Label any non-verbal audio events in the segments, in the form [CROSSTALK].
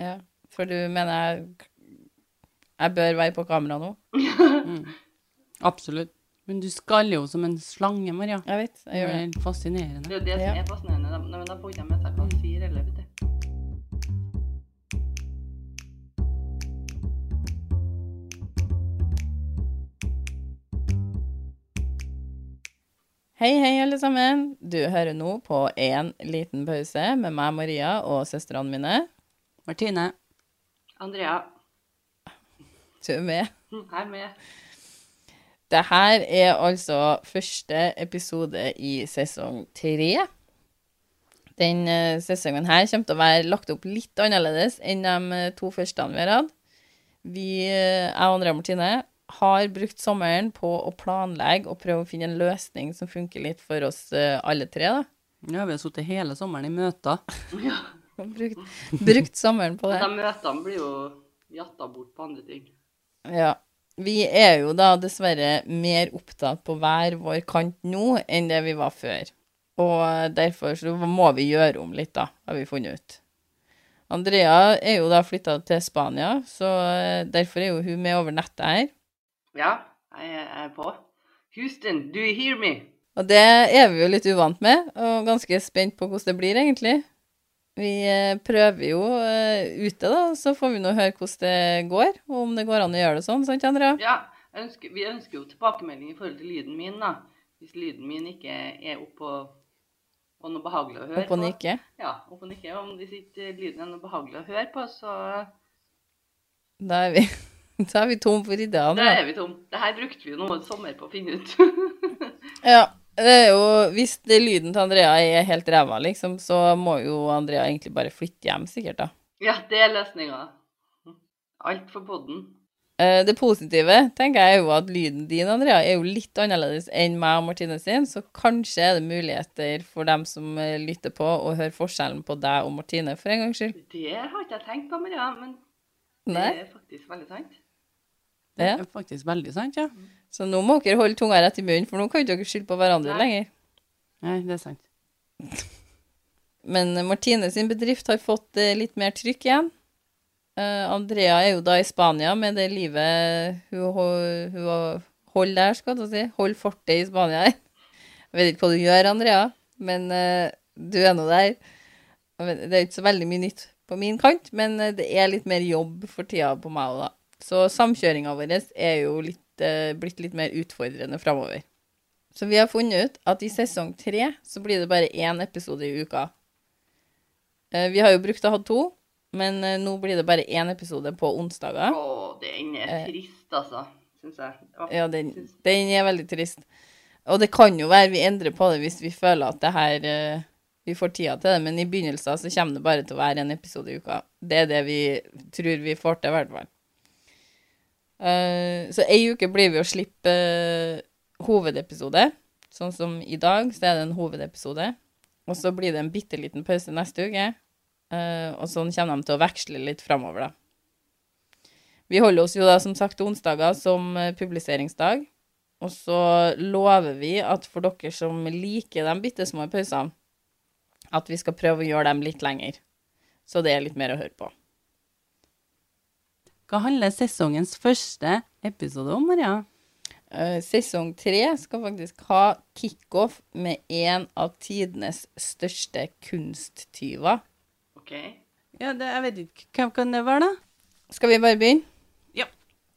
Ja, for du mener jeg Jeg bør være på kamera nå? [LAUGHS] Absolutt. Men du skaller jo som en slange, Maria. Jeg vet, Det jeg er gjør det. helt fascinerende. Det er jo det som Ja. er fascinerende. Da, men da får jeg med seg hva han sier heller, vet du. Hei, hei, alle sammen. Du hører nå på En liten pause med meg, Maria, og søstrene mine. Martine. Andrea, Du er med. Jeg er med. Det her er altså første episode i sesong tre. Den eh, sesongen her kommer til å være lagt opp litt annerledes enn de eh, to første vi har hatt. Vi, eh, jeg og Andrea Martine, har brukt sommeren på å planlegge og prøve å finne en løsning som funker litt for oss alle tre. da. Ja, vi har sittet hele sommeren i møter. Brukt, brukt sommeren på det. De møtene blir jo jatta bort på andre ting. Ja. Vi er jo da dessverre mer opptatt på hver vår kant nå enn det vi var før. Og derfor så må vi gjøre om litt, da, har vi funnet ut. Andrea er jo da flytta til Spania, så eh, derfor er jo hun med over nettet her. Ja, jeg er på. Houston, do you hear me? Og det er vi jo litt uvant med, og ganske spent på hvordan det blir, egentlig. Vi eh, prøver jo eh, ute, da, så får vi nå høre hvordan det går, og om det går an å gjøre det sånn, sant, Andrea? Ja, ønsker, vi ønsker jo tilbakemelding i forhold til lyden min, da. Hvis lyden min ikke er oppå og noe behagelig å høre Opp og nikke. Ja, opp og nikke. Om hvis ikke lyden er noe behagelig å høre på, så Da er vi, [LAUGHS] da er vi tom for ideene. da er vi tom. Det her brukte vi jo noe sommer på å finne ut. [LAUGHS] Ja, det er jo Hvis det lyden til Andrea er helt ræva, liksom, så må jo Andrea egentlig bare flytte hjem, sikkert, da. ja, det er løsninga. Alt for podden. Eh, Det positive tenker jeg er jo at lyden din, Andrea, er jo litt annerledes enn meg og Martine sin, så kanskje er det muligheter for dem som eh, lytter på, å høre forskjellen på deg og Martine, for en gangs skyld. Det har ikke jeg tenkt på, Maria, men det Nei? er faktisk veldig sant. Det er faktisk veldig sant, ja. Så nå må dere holde tunga rett i munnen, for nå kan dere ikke skylde på hverandre Nei. lenger. Nei, det er sant. [LAUGHS] Men eh, Martine sin bedrift har fått eh, litt mer trykk igjen. Eh, Andrea er jo da i Spania med det livet hun, hun, hun holder der, skal du si. Holder fortet i Spania her. [LAUGHS] Jeg vet ikke hva du gjør, Andrea, men du er nå der. Det er ikke så veldig mye nytt på min kant, men det er litt mer jobb for tida på meg òg, da. Så samkjøringa vår er jo litt, blitt litt mer utfordrende framover. Så vi har funnet ut at i sesong tre så blir det bare én episode i uka. Eh, Vi har jo brukt å ha to, men eh, nå blir det bare én episode på onsdager. Å, den er Eh. trist, altså, syns jeg. Å, Ja, den, den er veldig trist. Og det kan jo være vi endrer på det hvis vi føler at det her eh, Vi får tida til det, men i begynnelsen så kommer det bare til å være en episode i uka. Det er det vi tror vi får til, i hvert fall. Eh, så ei uke blir vi å slippe eh, hovedepisode. Sånn som i dag, så er det en hovedepisode. Og så blir det en bitte liten pause neste uke. Uh, og sånn kommer de til å veksle litt framover, da. Vi holder oss jo da som sagt onsdager som publiseringsdag. Og så lover vi at for dere som liker de bitte små pausene, at vi skal prøve å gjøre dem litt lenger. Så det er litt mer å høre på. Hva handler sesongens første episode om, Maria? Eh, sesong tre skal faktisk ha kickoff med en av tidenes største kunsttyver. OK. Ja, det, jeg vet ikke. Hvem kan det være, da? Skal vi bare begynne? Ja.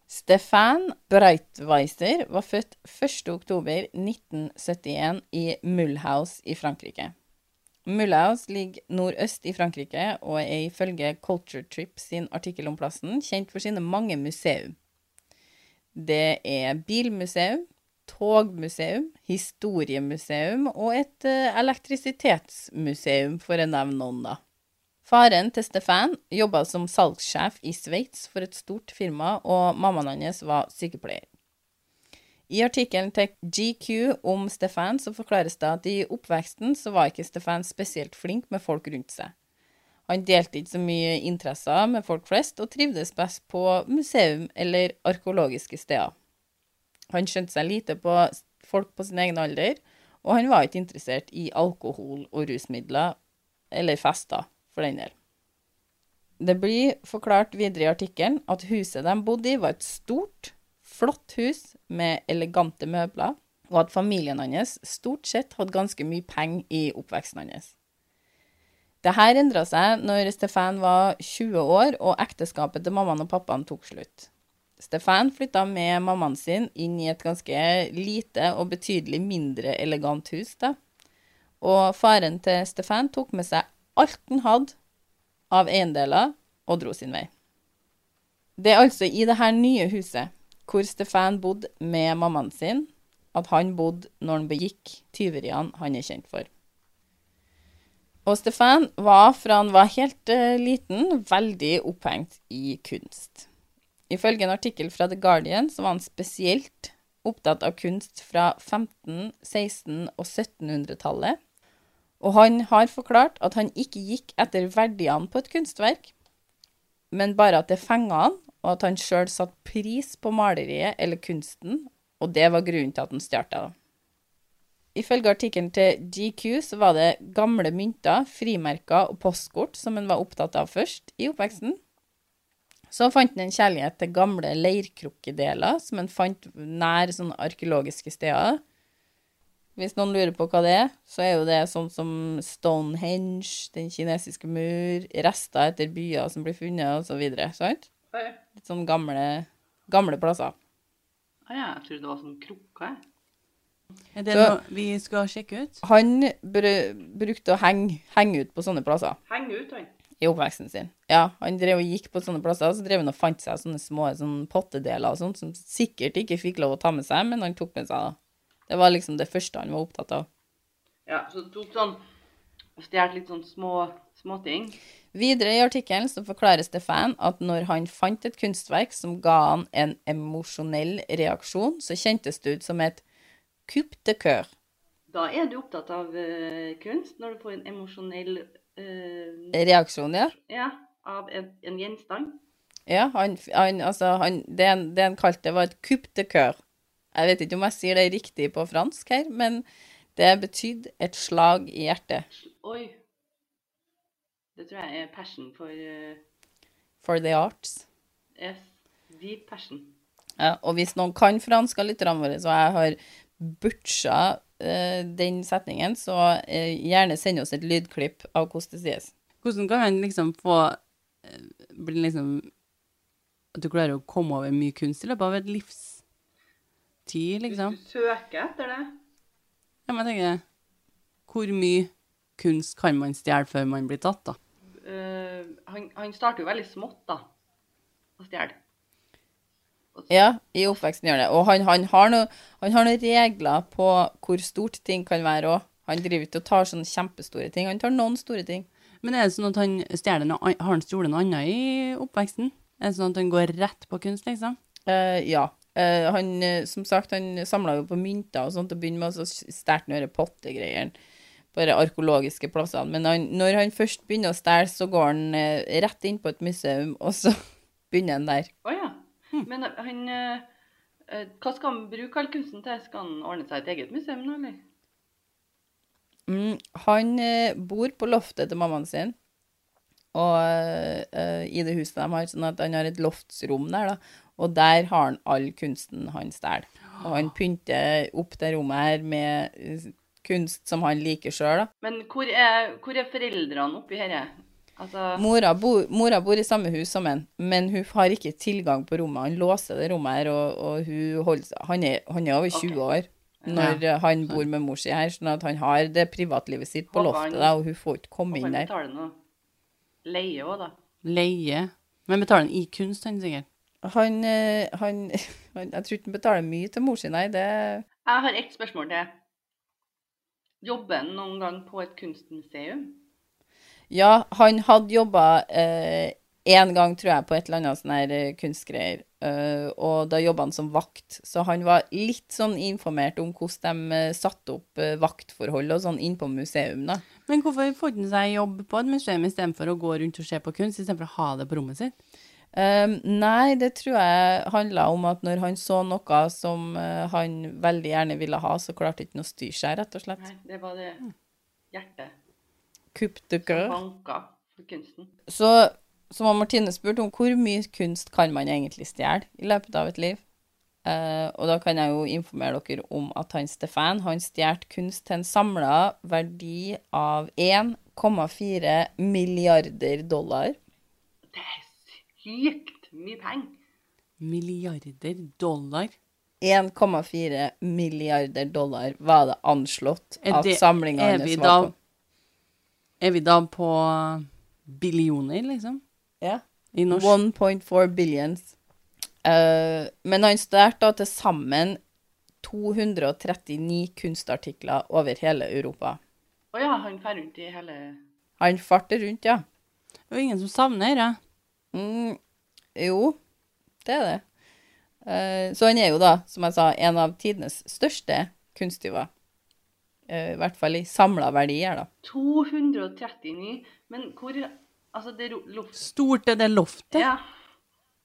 Stefan Breitweiser var født 1. oktober 1971 i Mulhouse i Frankrike. Mulhouse ligger nordøst i Frankrike og er ifølge Culture Trip sin artikkel om plassen kjent for sine mange museum. Det er bilmuseum, togmuseum, historiemuseum og et eh, elektrisitetsmuseum, for å nevne noen, da. Faren til Stefan jobba som salgssjef i Sveits for et stort firma, og mammaen hans var sykepleier. I artikkelen til GQ om Stefan så forklares det at i oppveksten så var ikke Stefan spesielt flink med folk rundt seg. Han delte ikke så mye interesser med folk flest, og trivdes best på museum eller arkeologiske steder. Han skjønte seg lite på folk på sin egen alder, og han var ikke interessert i alkohol og rusmidler, eller fester, for den del. Det blir forklart videre i artikkelen at huset de bodde i, var et stort, flott hus med elegante møbler, og at familien hans stort sett hadde ganske mye penger i oppveksten hans. Dette endra seg når Stefan var 20 år og ekteskapet til mammaen og pappaen tok slutt. Stefan flytta med mammaen sin inn i et ganske lite og betydelig mindre elegant hus. da. Og faren til Stefan tok med seg alt han hadde av eiendeler, og dro sin vei. Det er altså i dette nye huset, hvor Stefan bodde med mammaen sin, at han bodde når han begikk tyveriene han er kjent for. Og Stefan var, fra han var helt uh, liten, veldig opphengt i kunst. Ifølge en artikkel fra The Guardian så var han spesielt opptatt av kunst fra 15-, 16- og 1700-tallet. Og han har forklart at han ikke gikk etter verdiene på et kunstverk, men bare at det fenga han, og at han sjøl satte pris på maleriet eller kunsten, og det var grunnen til at han det. Ifølge artikkelen til GQ så var det gamle mynter, frimerker og postkort som han var opptatt av først i oppveksten. Så fant han en kjærlighet til gamle leirkrukkedeler som han fant nær sånne arkeologiske steder. Hvis noen lurer på hva det er, så er jo det sånn som Stonehenge, den kinesiske mur, rester etter byer som blir funnet, videre, sant? Oi. Litt sånn gamle, gamle plasser. Ah, ja, jeg trodde det var sånn krukker. Er det Så- noe vi skal sjekke ut? Han br brukte å henge, henge ut på sånne plasser Henge ut, han. i oppveksten sin. Ja, han drev og gikk på sånne plasser, så drev han og fant seg sånne små sånne pottedeler og sånt, som sikkert ikke fikk lov å ta med seg, men han tok med seg da. Det var liksom det første han var opptatt av. Ja, så tok sånn og stjal litt sånn små småting. Videre i artikkelen så forklarer Stefan at når han fant et kunstverk som ga han en emosjonell reaksjon, så kjentes det ut som et coup de coeur. Da er du opptatt av uh, kunst, når du får en emosjonell uh, Reaksjon, ja. Ja, av en, en gjenstand. Ja, han, han, altså, han, det, han, det han kalte var et coup de coeur. Jeg vet ikke om jeg sier det riktig på fransk her, men det betydde et slag i hjertet. Oi. Det tror jeg er passion for uh, For the arts. yes, deep passion. Ja, og hvis noen kan fransk av lytterne våre, så jeg har butcha uh, den setningen, så uh, gjerne send oss et lydklipp av hvordan det sies. Hvordan kan man liksom få eh, bli liksom At du klarer å komme over mye kunst i løpet av et livstid, liksom? Hvis du søker etter det Ja, men jeg tenker Hvor mye kunst kan man stjele før man blir tatt, da? Eh, han, han starter jo veldig smått, da. Å stjele. Ja, i oppveksten gjør det. Og han, han, har noe, han har noen regler på hvor stort ting kan være òg. Han driver ikke og tar sånne kjempestore ting. Han tar noen store ting. Men er det sånn at han stjeler noe Har han stjålet noe annet i oppveksten? Er det sånn at han går rett på kunst, liksom? Uh, ja. Uh, han, som sagt, han samla jo på mynter og sånt og å begynne med, å stjele noen pottegreier. På de arkeologiske plassene. Men han, når han først begynner å stjele, så går han eh, rett inn på et museum, [LAUGHS] og så begynner han der. Å ja. Men han eh, eh, Hva skal han bruke all kunsten til? Skal han ordne seg et eget museum nå, eller? Mm, han eh, bor på loftet til mammaen sin, og eh, i det huset de har, sånn at han har et loftsrom der, da. Og der har han all kunsten han stjeler. Og han pynter opp det rommet her med eh, kunst som han liker sjøl, da. Men hvor er, hvor er foreldrene oppi dette? Altså Mora bor, mora bor i samme hus som han, men hun har ikke tilgang på rommet. Han låser det rommet her, og, og hun holder seg Han er, han er over 20 år når ja. han bor med mor si her, sånn at han har det privatlivet sitt på Håper loftet, han- da, og hun får ikke komme Håper inn han der. betaler noe leie òg, da. Leie. Men betaler han i kunst, han sikkert? Han, eh, han, [LAUGHS] han Jeg tror ikke han betaler mye til mor si, nei. Det Jeg har ett spørsmål til. Jobber han noen gang på et kunstmuseum? Ja, han hadde jobba én gang, tror jeg, på et eller annet sånn her eh, kunstgreier. Eh, og da jobba han som vakt, så han var litt sånn informert om hvordan de uh, satte opp eh, vaktforhold og sånn inn på museum, da. Men hvorfor får han seg jobb på et museum istedenfor å gå rundt og se på kunst, istedenfor å ha det på rommet sitt? Um, nei, det tror jeg handla om at når han så noe som uh, han veldig gjerne ville ha, så klarte ikke han å styre seg, rett og slett. Nei, det var det hjertet Coup de som coeur. banka for kunsten. Så som Martine spurt om hvor mye kunst kan man egentlig stjele i løpet av et liv. Uh, og da kan jeg jo informere dere om at han Stefan han stjal kunst til en samla verdi av 1,4 milliarder dollar. Det er sykt mye penger. Milliarder dollar. 1,4 milliarder dollar var det anslått Er at det- samlinga er hans vi var da- på. Er vi da på billioner, liksom? Ja. I norsk? 1,4 billions. Uh, men han stjal da til sammen 239 kunstartikler over hele Europa. Å ja, han fer rundt i hele Han farter rundt, ja. Det er jo ingen som savner det. Mm, jo, det er det. Uh, så han er jo da, som jeg sa, en av tidenes største kunsttyver. Uh, I hvert fall i samla verdier, da. 239 Men hvor Altså, det loftet loft... Stort er det loftet. Ja.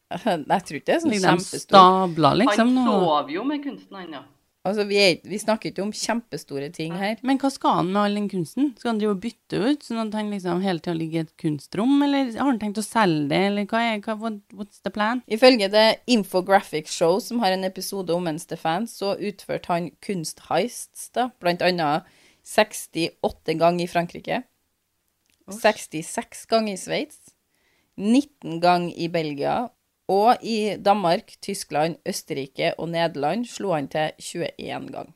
[LAUGHS] Jeg tror ikke det er sånn kjempestort. stabla, liksom? Han sover jo med kunsten, han, ja. Altså, vi, er, vi snakker ikke om kjempestore ting her. Men hva skal han med all den kunsten? Skal han drive og bytte ut, sånn at han liksom hele tida ligger i et kunstrom, eller har han tenkt å selge det, eller hva er hva, what, What's the plan? Ifølge det Infographic Show, som har en episode om en Stefan, så utførte han kunstheists, da, blant annet 68 ganger i Frankrike, 66 ganger i Sveits, 19 ganger i Belgia, og i Danmark, Tyskland, Østerrike og Nederland slo han til 21 ganger.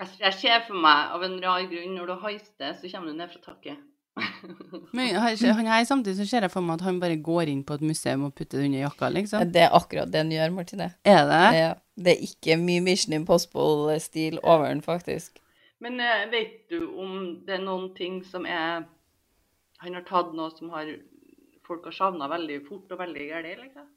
Jeg, jeg ser for meg, av en rar grunn, når du heister, så kommer du ned fra taket. [LAUGHS] Men han her samtidig så ser jeg for meg at han bare går inn på et museum og putter det under jakka, liksom. Det er akkurat det han gjør, Martine. Er det? Ja, det er ikke mye Mission Impossible-stil over den, faktisk. Men uh, vet du om det er noen ting som er Han har tatt noe som har folk har savna veldig fort og veldig galt, liksom?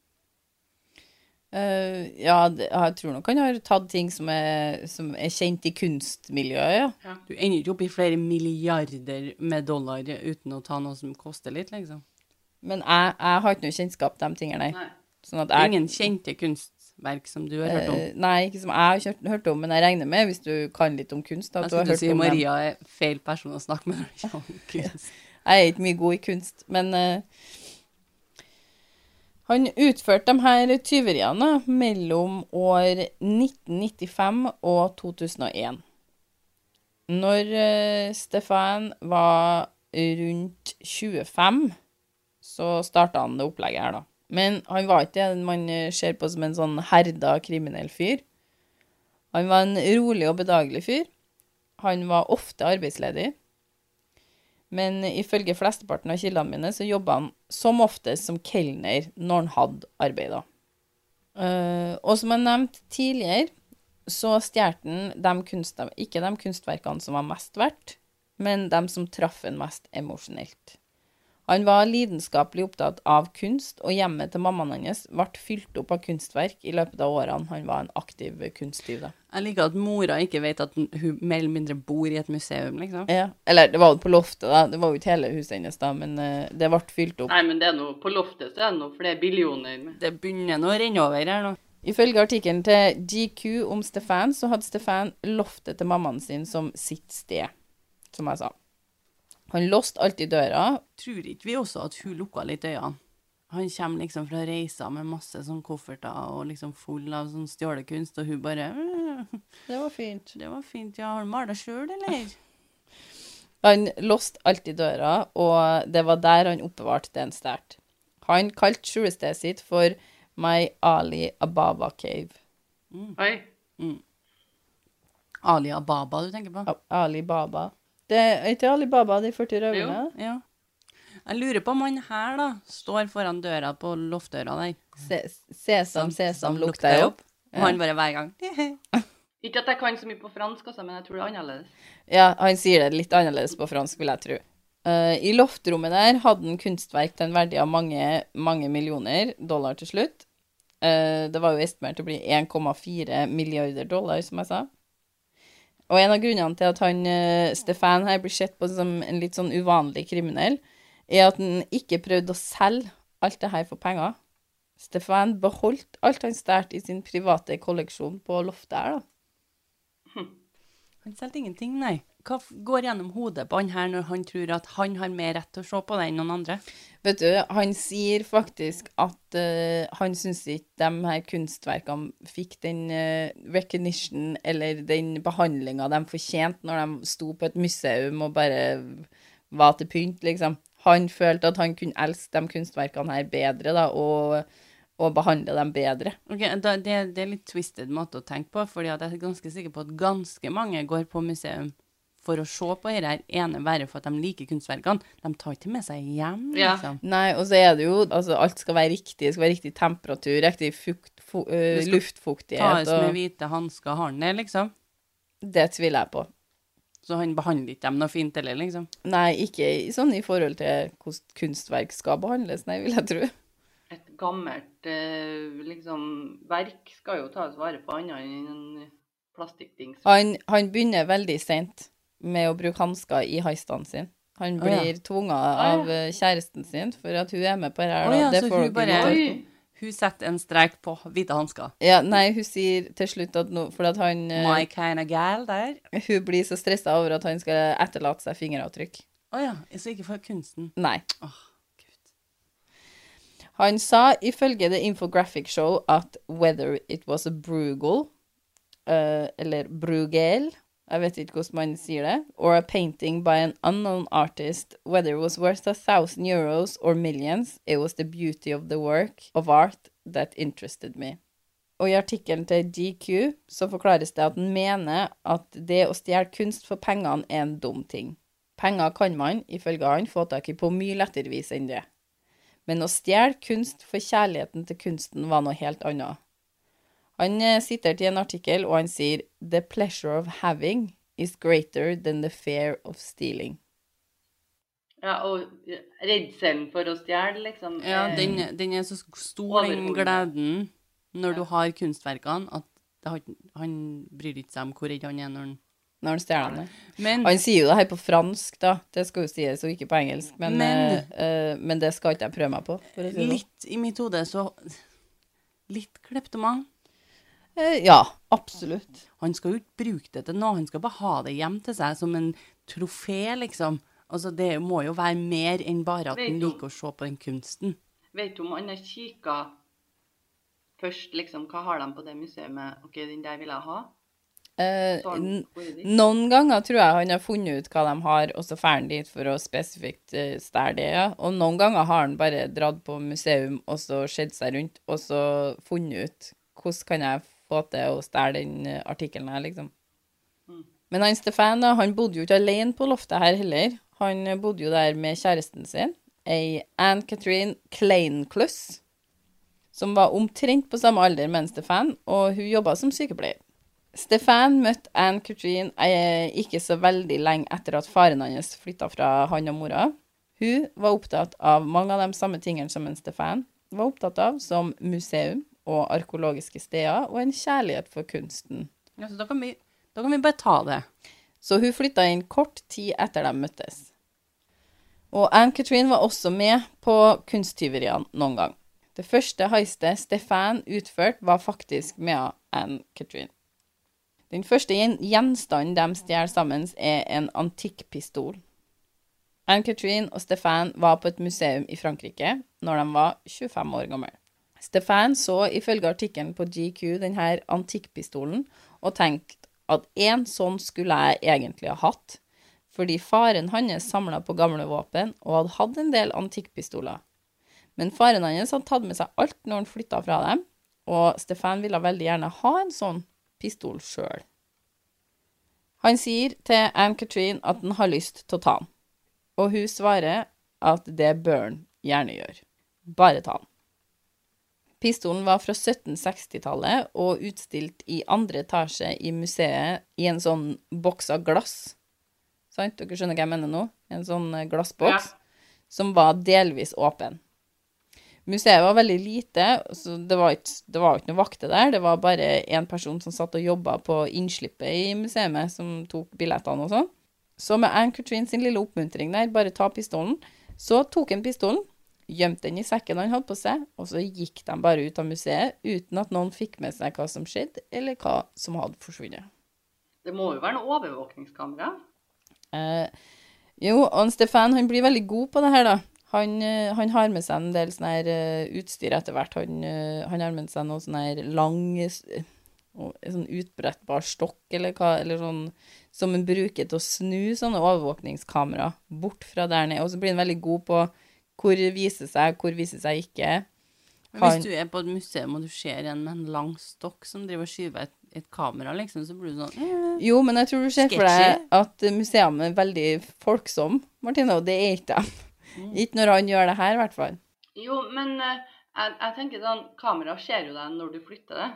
Eh, ja, jeg tror nok han har tatt ting som er, som er kjent i kunstmiljøet, ja. Du ender ikke opp i flere milliarder med dollar uten å ta noe som koster litt, liksom. Men jeg, jeg har ikke noe kjennskap til de tingene. Nei. Sånn jeg, ingen kjente kunstverk som du har hørt om. Uh, nei, ikke som jeg har hørt om, men jeg regner med, hvis du kan litt om kunst, at Jeg skulle si. Maria er feil person å snakke med når det kommer til [LAUGHS] kunst. Jeg er ikke mye god i kunst, men eh, han utførte de her tyveriene mellom år 1995 og 2001. Når eh, Stefan var rundt 25, så starta han det opplegget her, da. Men han var ikke det man ser på som en sånn herda kriminell fyr. Han var en rolig og bedagelig fyr. Han var ofte arbeidsledig. Men ifølge flesteparten av kildene mine så jobba han som oftest som kelner når han hadde arbeid. Eh, og som jeg nevnte tidligere, så stjal han ikke de kunstverkene som var mest verdt, men de som traff en mest emosjonelt. Han var lidenskapelig opptatt av kunst, og hjemmet til mammaen hans ble fylt opp av kunstverk i løpet av årene han var en aktiv kunsttyv. da. Jeg liker at mora ikke vet at hun mer eller mindre bor i et museum, liksom. Ja, eller det var jo på loftet, da. Det var jo ikke hele huset hennes, da, men eh, det ble fylt opp. Nei, men det er noe, på loftet så er det noe flere billioner. med. Det begynner nå å renne over her nå. Ifølge artikkelen til GQ om Stefan, så hadde Stefan loftet til mammaen sin som sitt sted, som jeg sa. Han låste alltid døra. Tror ikke vi også at hun lukka litt øynene? Han kommer liksom fra reiser med masse sånn kofferter og liksom full av sånn stjålekunst, og hun bare «Øh, Det var fint. Det var fint, ja. Har du mala sjøl, eller? [LAUGHS] Han låste alltid døra, og det var der han oppbevarte den sterkt. Han kalte skjulestedet sitt for My Ali Ababa Cave. Oi. Ali Ababa du tenker på? Ali Baba. Det er ikke Ali Baba, de 40 røverne? Ja. Jeg lurer på om han her, da, står foran døra på loftdøra der. Se- Sesam, sesam, lukk deg opp. Og han bare hver gang [LAUGHS] Ikke at jeg kan så mye på fransk, også, men jeg tror det er annerledes. Ja, han sier det litt annerledes på fransk, vil jeg tro. Uh, I loftrommet der hadde han kunstverk til en verdi av mange, mange millioner dollar til slutt. Uh, det var jo estimert til å bli 1,4 milliarder dollar, som jeg sa. Og en av grunnene til at han, eh, Stefan her blir sett på som en litt sånn uvanlig kriminell, er at han ikke prøvde å selge alt det her for penger. Stefan beholdt alt han stjal i sin private kolleksjon på loftet her, da. Han solgte ingenting, nei. Hva går gjennom hodet på han her når han tror at han har mer rett til å se på det enn noen andre? Vet du, han sier faktisk at uh, han syns ikke de her kunstverkene fikk den uh, recognition eller den behandlinga de fortjente når de sto på et museum og bare var til pynt, liksom. Han følte at han kunne elske de kunstverkene her bedre, da, og, og behandle dem bedre. Ok, da, det, det er litt twisted måte å tenke på, for jeg er ganske sikker på at ganske mange går på museum for å se på dette ene bare for at de liker kunstverkene. De tar ikke med seg hjem, Ja. liksom. Nei, og så er det jo Altså, alt skal være riktig. Det skal være riktig temperatur, riktig fukt, fu, uh, luftfuktighet, Tas med hvite hansker, har han det, liksom? det tviler jeg på. Så han behandler ikke dem noe fint heller, liksom? Nei, ikke sånn i forhold til hvordan kunstverk skal behandles, nei, vil jeg tro. Et gammelt eh, liksom, verk skal jo tas vare på annet enn en plastikkdings. Han, han begynner veldig seint med å bruke hansker i heistene sine. Han blir tvunget ja. av eh, kjæresten sin for at hun er med på det her. Å, ja, det så hun bare-. Hun setter en strek på hvite hansker. Ja, nei, hun sier til slutt at nå For at han eh, My kind of gal der. Hun blir så stressa over at han skal etterlate seg fingeravtrykk. Å ja, så ikke for kunsten. Nei. Oh, Gud. Han sa ifølge The Infographic Show at whether it was a brugal, uh, eller brugel, jeg vet ikke hvordan man sier det, or a painting by an unknown artist, whether it was worth a thousand euros or millions, it was the beauty of the work of art that interested me. Og i artikkelen til GQ så forklares det at han mener at det å stjele kunst for pengene er en dum ting. Penger kan man, ifølge han, få tak i på mye lettere vis enn det. Men å stjele kunst for kjærligheten til kunsten var noe helt annet. Han sitter siterte i en artikkel, og han sier «The pleasure of having is greater than the fear of stealing». Ja, og redselen for å stjele, liksom. Ja, eh, den, den er så stor, den gleden, når Ja. du har kunstverkene, at det han bryr ikke seg om hvor redd han er når han Når han stjeler det. Men Han sier jo det her på fransk, da. Det skal jo sies, og ikke på engelsk. Men, Men- eh, eh, men det skal ikke jeg prøve meg på. For å si sånn. litt i mitt hode så Litt kleptoman. Eh, ja, absolutt. Han skal jo ikke bruke det til noe, han skal bare ha det hjem til seg som en trofé, liksom. Altså, det må jo være mer enn bare at han liker å se på den kunsten. Vet du om han har kikka først, liksom, hva har de på det museet? OK, den der vil jeg ha. Eh, Så har han n- vært dit. noen ganger tror jeg han har funnet ut hva de har, og så drar han dit for å spesifikt uh, stjele det. Ja. Og noen ganger har han bare dratt på museum og så sett seg rundt, og så funnet ut hvordan kan jeg få til å stjele den eh, artikkelen her, liksom. Mm. Men han Stefan han bodde jo ikke alene på loftet her heller. Han eh, bodde jo der med kjæresten sin, ei Anne-Catherine Kleinkluss, som var omtrent på samme alder med Stefan, og hun jobba som sykepleier. Stefan møtte Anne-Catherine eh, ikke så veldig lenge etter at faren hans flytta fra han og mora. Hun var opptatt av mange av de samme tingene som en Stefan var opptatt av, som museum og arkeologiske steder, og en kjærlighet for kunsten. Ja, så da kan vi, da kan vi bare ta det. Så hun flytta inn kort tid etter de møttes. Og Anne-Katrine var også med på kunsttyveriene noen gang. Det første heistet Stefan utførte, var faktisk med Anne-Katrine. Den første gjen- gjenstanden de stjeler sammen, er en antikkpistol. Anne-Katrine og Stefan var på et museum i Frankrike når de var 25 år gamle. Stefan så ifølge artikkelen på GQ denne antikkpistolen og tenkte at en sånn skulle jeg egentlig ha hatt, fordi faren hans samla på gamle våpen og hadde hatt en del antikkpistoler. Men faren hans hadde tatt med seg alt når han flytta fra dem, og Stefan ville veldig gjerne ha en sånn pistol sjøl. Han sier til Anne-Katrine at han har lyst til å ta den, og hun svarer at det bør han gjerne gjøre. Bare ta den. Pistolen var fra 1760-tallet og utstilt i andre etasje i museet i en sånn boks av glass. Sant? Dere skjønner hva jeg mener nå? En sånn glassboks glassboks som var delvis åpen. Museet var veldig lite, så det var ikke, det var ikke noen vakter der. Det var bare én person som satt og jobba på innslippet i museet, som tok billettene og sånn. Så med Anne-Katrin sin lille oppmuntring der, bare ta pistolen, så tok han pistolen, gjemte den i sekken han hadde på seg, og så gikk de bare ut av museet uten at noen fikk med seg hva som skjedde, eller hva som hadde forsvunnet. Det må jo være noe overvåkningskamera. Eh, jo, og Stefan han blir veldig god på det her, da. Han, eh, han har med seg en del sånn her eh, utstyr etter hvert. Han, eh, han har med seg noe sånn her lang sånn utbrettbar stokk, eller hva, eller sånn som han bruker til å snu sånne overvåkningskamera bort fra der nede. Og så blir han veldig god på hvor viser seg, hvor viser seg ikke. Men Hvis du er på et museum og du ser en med en lang stokk som driver og skyver et, et kamera, liksom, så blir du sånn eh. Jo, men jeg tror du ser for deg at museet er veldig folksom, Martine, og det er ikke dem. Mm. Ikke når han gjør det her, i hvert fall. Jo, men eh, jeg, jeg tenker sånn Kamera ser jo deg når du flytter det.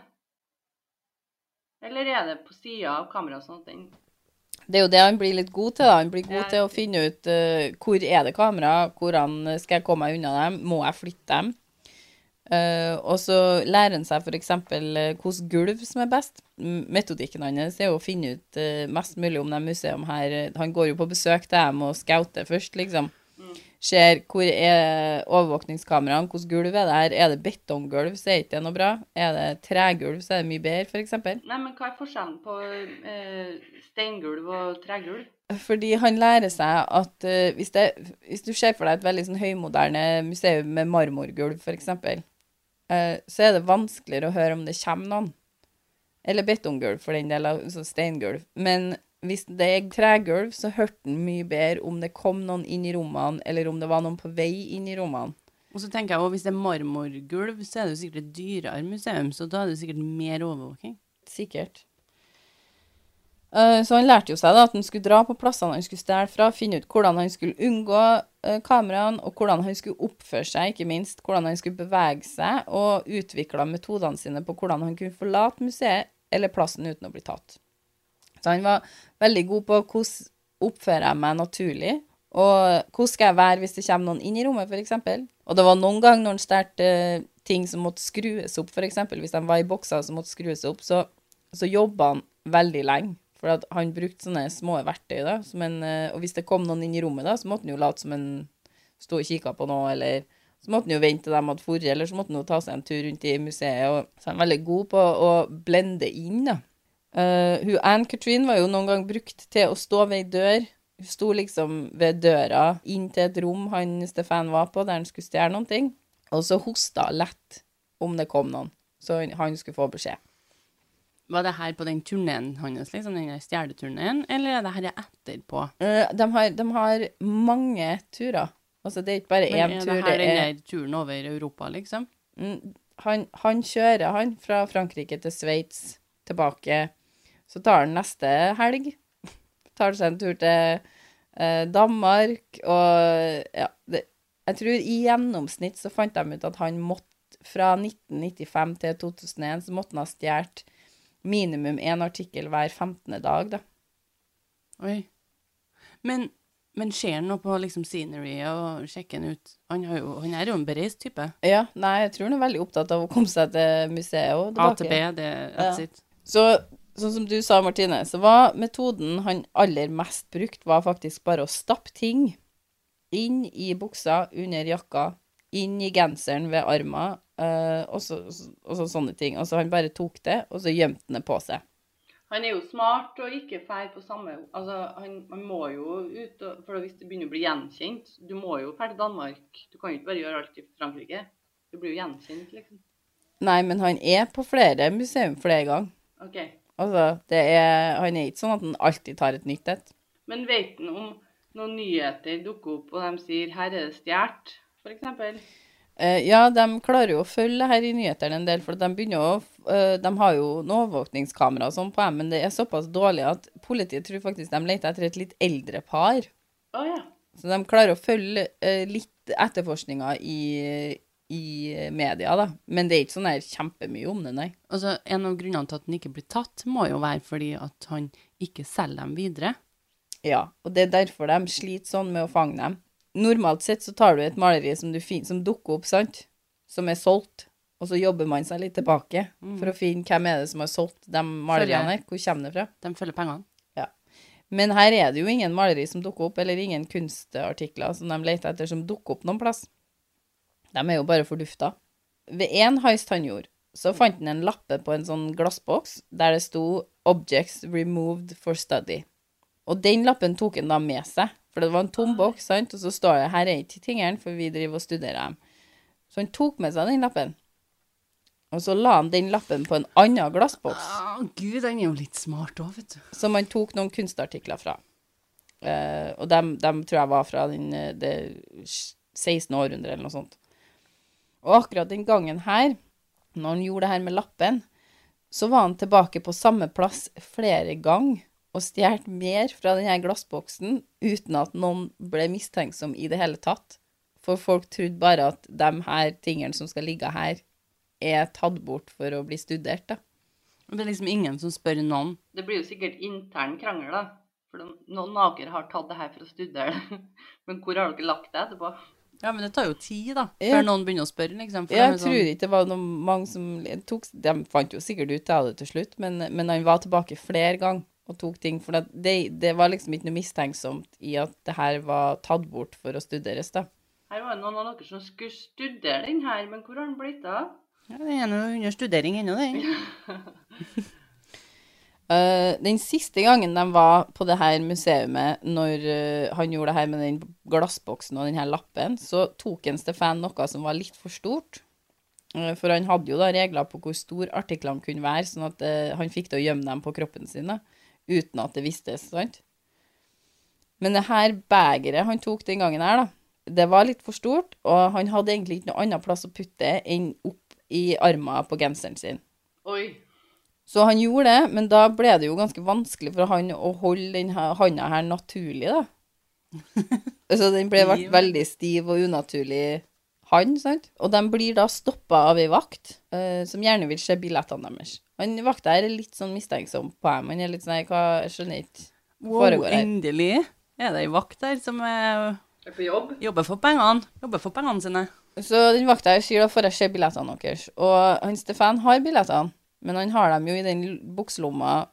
Eller er det på sida av kameraet sånn at den Det er jo det han blir litt god til. da. Han blir god Ja. til å finne ut uh, hvor er det kamera, hvordan skal jeg komme meg unna dem, må jeg flytte dem? Uh, og så lærer han seg f.eks. Uh, hvilket gulv som er best. Metodikken hans er jo å finne ut uh, mest mulig om det museum her. Han går jo på besøk til dem og scouter først, liksom. Ser hvor er overvåkningskameraene, hvordan gulv er det her. Er det betonggulv, så er ikke det noe bra. Er det tregulv, så er det mye bedre, f.eks. Nei, men hva er forskjellen på eh, steingulv og tregulv? Fordi han lærer seg at eh, hvis, det, hvis du ser for deg et veldig sånn høymoderne museum med marmorgulv, f.eks., uh, så er det vanskeligere å høre om det kommer noen. Eller betonggulv, for den del, altså steingulv. Men hvis det er tregulv, så hørte han mye bedre om det kom noen inn i rommene, eller om det var noen på vei inn i rommene. Og så tenker jeg også, hvis det er marmorgulv, så er det jo sikkert et dyrere museum, så da er det sikkert mer overvåking. Sikkert. Eh, Så han lærte jo seg da at han skulle dra på plassene han skulle stjele fra, finne ut hvordan han skulle unngå eh, kameraene, og hvordan han skulle oppføre seg, ikke minst hvordan han skulle bevege seg, og utvikla metodene sine på hvordan han kunne forlate museet eller plassen uten å bli tatt. Så han var veldig god på hvordan oppfører jeg meg naturlig, og hvordan skal jeg være hvis det kommer noen inn i rommet, f.eks. Og det var noen ganger når han stjal eh, ting som måtte skrues opp, f.eks. hvis de var i bokser som måtte skrues opp, så, så jobba han veldig lenge. For han brukte sånne små verktøy, da. En, eh, og hvis det kom noen inn i rommet, da, så måtte han jo late som en sto og kikka på noe, eller så måtte han jo vente til de hadde dratt, eller så måtte han jo ta seg en tur rundt i museet. Og, så han er veldig god på å blende inn, da. Eh, hun Anne Catherine var jo noen gang brukt til å stå ved ei dør. Hun sto liksom ved døra inn til et rom han Stefan var på, der han skulle stjele noen ting. Og så hosta hun lett om det kom noen, så han- skulle få beskjed. Var det her på den turneen hans, liksom, den stjeleturneen, eller er det her etterpå? Uh, de, har, de har mange turer. Altså, det er ikke bare Men én er tur. det her Det er, turen over Europa, liksom? Mm, han, han kjører han fra Frankrike til Sveits, tilbake. Så tar han neste helg. Tar seg en tur til eh, Danmark, og ja det, Jeg tror i gjennomsnitt så fant de ut at han måtte Fra 1995 til 2001 så måtte han ha stjålet minimum én artikkel hver 15. dag, da. Oi. Men, men ser han noe på liksom scenery og sjekker han ut? Han, har jo, han er jo en bereist type. Ja, nei, jeg tror han er veldig opptatt av å komme seg til museet tilbake. AtB, det er Ja. that's it. Så sånn som du sa, Martine, så var metoden han aller mest brukt, var faktisk bare å stappe ting inn i buksa, under jakka, inn i genseren ved armen, eh, og, så, og så sånne ting. Altså han bare tok det, og så gjemte han det på seg. Han er jo smart og ikke fær på samme Altså, han, han må jo ut og For hvis det begynner å bli gjenkjent Du må jo dra til Danmark. Du kan jo ikke bare gjøre alt i Frankrike. Du blir jo gjenkjent, liksom. Nei, men han er på flere museum flere ganger. OK. Altså, det er, han er ikke sånn at han alltid tar et nytt et. Men vet han om noen nyheter dukker opp, og de sier 'her er det stjålet', f.eks.? Eh, ja, de klarer jo å følge her i nyhetene en del, for de å eh, De har jo noen overvåkningskamera og sånn på dem, men det er såpass dårlig at politiet tror faktisk de leter etter et litt eldre par. Å ja. Så de klarer å følge eh, litt etterforskninga i, i media, da. Men det er ikke sånn der kjempemye om det, nei. Altså, en av grunnene til at den ikke blir tatt, må jo være fordi at han ikke selger dem videre. Ja, og det er derfor de sliter sånn med å fange dem. Normalt sett så tar du et maleri som, du fin som dukker opp, sant, som er solgt, og så jobber man seg litt tilbake for å finne hvem er det som har solgt de maleriene her, hvor kommer det fra? De følger pengene. Ja. Men her er det jo ingen maleri som dukker opp, eller ingen kunstartikler som de leter etter som dukker opp noen plass. De er jo bare fordufta. Ved én heist han gjorde, så fant han en lappe på en sånn glassboks der det sto 'Objects removed for study'. Og den lappen tok han da med seg, for det var en tom boks, sant, og så står det 'her er ikke tingene, for vi driver og studerer dem'. Så han tok med seg den lappen. Og så la han den lappen på en annen glassboks, Å, gud, den er jo litt smart òg, vet du. som han tok noen kunstartikler fra. Uh, og dem, dem tror jeg var fra den, eh, det 16. århundre eller noe sånt. Og akkurat den gangen her, når han gjorde det her med lappen, så var han tilbake på samme plass flere ganger og stjal mer fra denne glassboksen uten at noen ble mistenksom i det hele tatt. For folk trodde bare at de her tingene som skal ligge her, er tatt bort for å bli studert, da. Og det er liksom ingen som spør noen. Det blir jo sikkert intern krangel, da. For noen dere har tatt det her for å studere det. [LAUGHS] Men hvor har dere lagt det etterpå? Ja, men det tar jo tid, da, Ja. før noen begynner å spørre, liksom. For Jeg sånn- tror ikke det var noen, mange som tok De fant jo sikkert ut av det til slutt, men, men han var tilbake flere ganger og tok ting. For det, det var liksom ikke noe mistenksomt i at det her var tatt bort for å studeres, da. Her var det noen av dere som skulle studere den her, men hvor har den blitt av? Ja, det er nå under studering ennå, den. [LAUGHS] Eh, den siste gangen de var på det her museumet, når uh, han gjorde det her med den glassboksen og den her lappen, så tok en Stefan noe som var litt for stort. Uh, for han hadde jo da regler på hvor stor artiklene kunne være, sånn at han fikk til å gjemme dem på kroppen sin, da, uten at det vistes, sant? Men det her begeret han tok den gangen her, da, det var litt for stort, og han hadde egentlig ikke noe annen plass å putte det enn opp i armen på genseren sin. Oi. Så han gjorde det, men da ble det jo ganske vanskelig for han å holde den her handa her naturlig, da. [LAUGHS] Så den ble vært veldig stiv og unaturlig hand, sant. Og de blir da stoppa av ei vakt, uh, som gjerne vil se billettene deres. Han vakta her er litt sånn mistenksom på dem. Han er litt sånn Hva, jeg skjønner ikke. hva Foregår her. Wow, endelig er det ei vakt der som er, Er på jobb? jobber for pengene. Jobber for pengene sine. Så den vakta her sier da får jeg se billettene deres. Og han Stefan har billettene, men han har dem jo i den bukselomma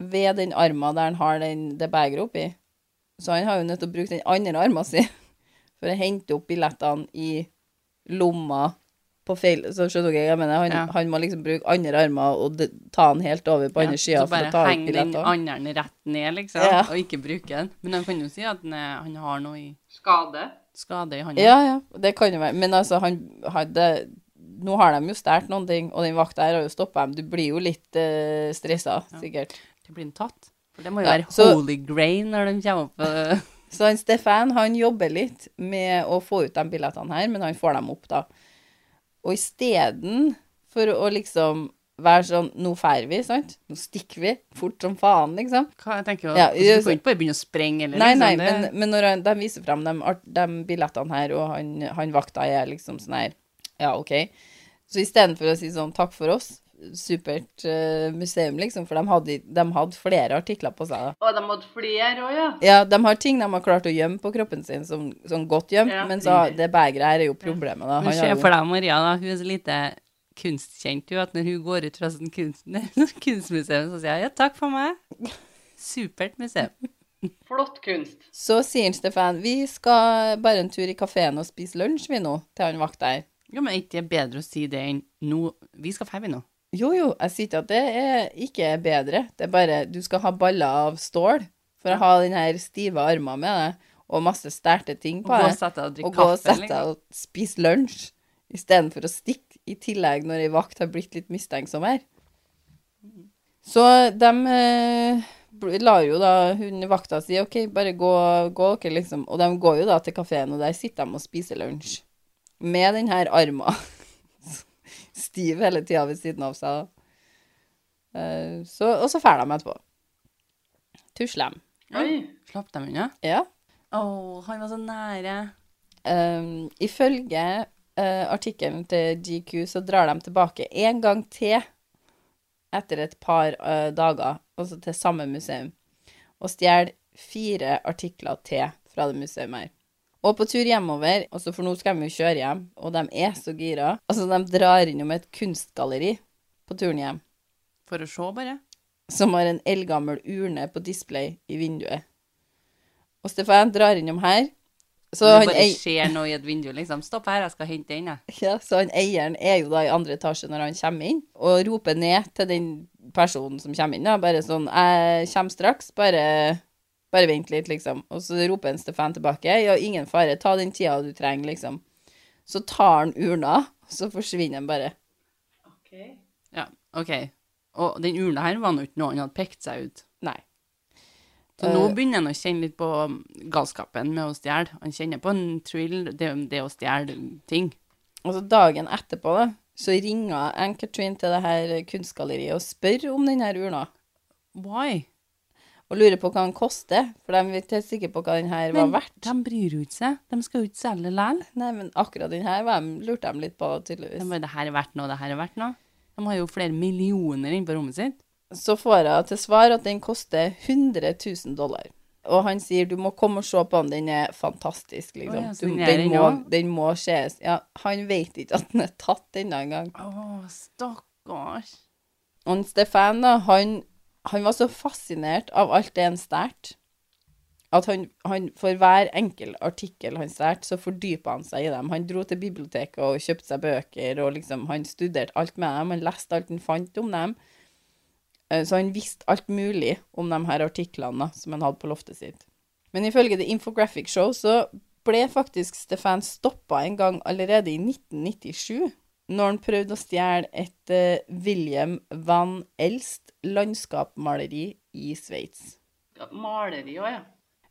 ved den armen der han har den, det begeret oppi. Så han har jo nødt til å bruke den andre armen sin [LAUGHS] for å hente opp billettene i lomma på feil Så skjønner dere hva jeg mener? Han, Ja. han må liksom bruke andre armer og de, ta den helt over på andre Ja, sida så for bare å ta ut henge den andre rett ned, liksom, Ja. og ikke bruke den. Men han kan jo si at han, er, han har noe i Skade? skade i hånda. Ja, ja, det kan jo være. Men altså, han hadde Nå har de jo stjålet noen ting, og den vakta her har jo stoppa dem. Du blir jo litt uh, stressa, sikkert. Det blir tatt. For det må jo Ja, være så- holy grain når de kommer opp øh, [LAUGHS] Så han Stefan han jobber litt med å få ut de billettene her, men han får dem opp, da. Og isteden for å liksom være sånn Nå drar vi, sant? Nå stikker vi fort som faen, liksom. Hva jeg tenker jo, Ja, altså, Du kan ikke bare begynne å sprenge eller Nei, liksom, nei, men, men når han, de viser frem de, de billettene her, og han, han vakta er liksom sånn her Ja, OK. Så istedenfor å si sånn takk for oss, supert uh, museum, liksom, for de hadde, de hadde flere artikler på seg, da. Og de hadde flere òg, ja. Ja, de har ting de har klart å gjemme på kroppen sin, som, sånn godt gjemt, Ja. men så det begeret her er jo problemet, da. Men Han se for deg Maria, da. Hun er så lite kunstkjent, jo, at når hun går ut fra sånn kunst, [LAUGHS] kunstmuseum, så sier hun ja, takk for meg. Supert museum. [LAUGHS] Flott kunst. så sier Stefan vi skal bare en tur i kafeen og spise lunsj, vi nå, til han vakta her. Ja, men er ikke det bedre å si det enn nå Vi skal ferdig nå. Jo, jo, jeg sier ikke at det er ikke er bedre. Det er bare du skal ha baller av stål for å ha den her stive armen med deg, og masse stærte ting på deg. Og gå og sette deg og drikke Og gå og sette liksom. deg og spise lunsj istedenfor å stikke i tillegg når ei vakt har blitt litt mistenksom her. Så de eh, lar jo da hun vakta si OK, bare gå, gå dere, liksom. Og de går jo da til kafeen, og der sitter de og spiser lunsj. Med den her armen [LAUGHS] stiv hele tida ved siden av seg. Eh, så, og så drar de etterpå. Tusler dem. Oi. Slapp dem unna. Ja. Å, han var så nære. Um, ifølge uh, artikkelen til GQ så drar de tilbake en gang til etter et par uh, dager, altså til samme museum, og stjeler fire artikler til fra det museet her. Og på tur hjemover, altså for nå skal de jo kjøre hjem, og de er så gira. Altså, de drar innom et kunstgalleri på turen hjem, For å se, bare. som har en eldgammel urne på display i vinduet. Og Stefan drar innom her, så det bare skjer noe i et vindu, liksom. Stopp her, jeg skal hente den, jeg. Ja, så han eieren er jo da i andre etasje når han kommer inn, og roper ned til den personen som kommer inn, da, bare sånn 'Jeg kommer straks, bare Bare vent litt, liksom. Og så roper en Stefan tilbake. Ja, ingen fare, ta den tida du trenger, liksom. Så tar han urna, og så forsvinner han bare. OK. Ja, OK. Og den urna her var nå ikke noe han hadde pekt seg ut. Nei. Så nå Eh. begynner han å kjenne litt på galskapen med å stjele. Han kjenner på en thrill, det, det å stjele ting. Og så dagen etterpå, da, så ringer Ann-Katrin til det her kunstgalleriet og spør om den her urna. Why? Og lurer på hva den koster, for de er ikke sikre på hva den her var Men verdt. de bryr jo ikke seg. De skal jo ikke selge likevel. Nei, men akkurat den her lurte de litt på, tydeligvis. De bare, det her er verdt noe, det her er verdt noe. De har jo flere millioner inne på rommet sitt. Så får jeg til svar at den koster 100 000 dollar. Og han sier du må komme og se på den, den er fantastisk, liksom. Oh, ja, den den, må, den må ses. Ja, han vet ikke at den er tatt ennå engang. Å, stakkars. Og Stefan, da, han, han var så fascinert av alt det han stjal, at han, han for hver enkel artikkel han stjal, så fordypa han seg i dem. Han dro til biblioteket og kjøpte seg bøker, og liksom, han studerte alt med dem. Han leste alt han fant om dem. Eh, Så han visste alt mulig om de her artiklene som han hadde på loftet sitt. Men ifølge The Infographic Show så ble faktisk Stefan stoppa en gang allerede i 1997, når han prøvde å stjele et uh, William van Elst landskapsmaleri i Sveits. Ja, Maleri òg, ja.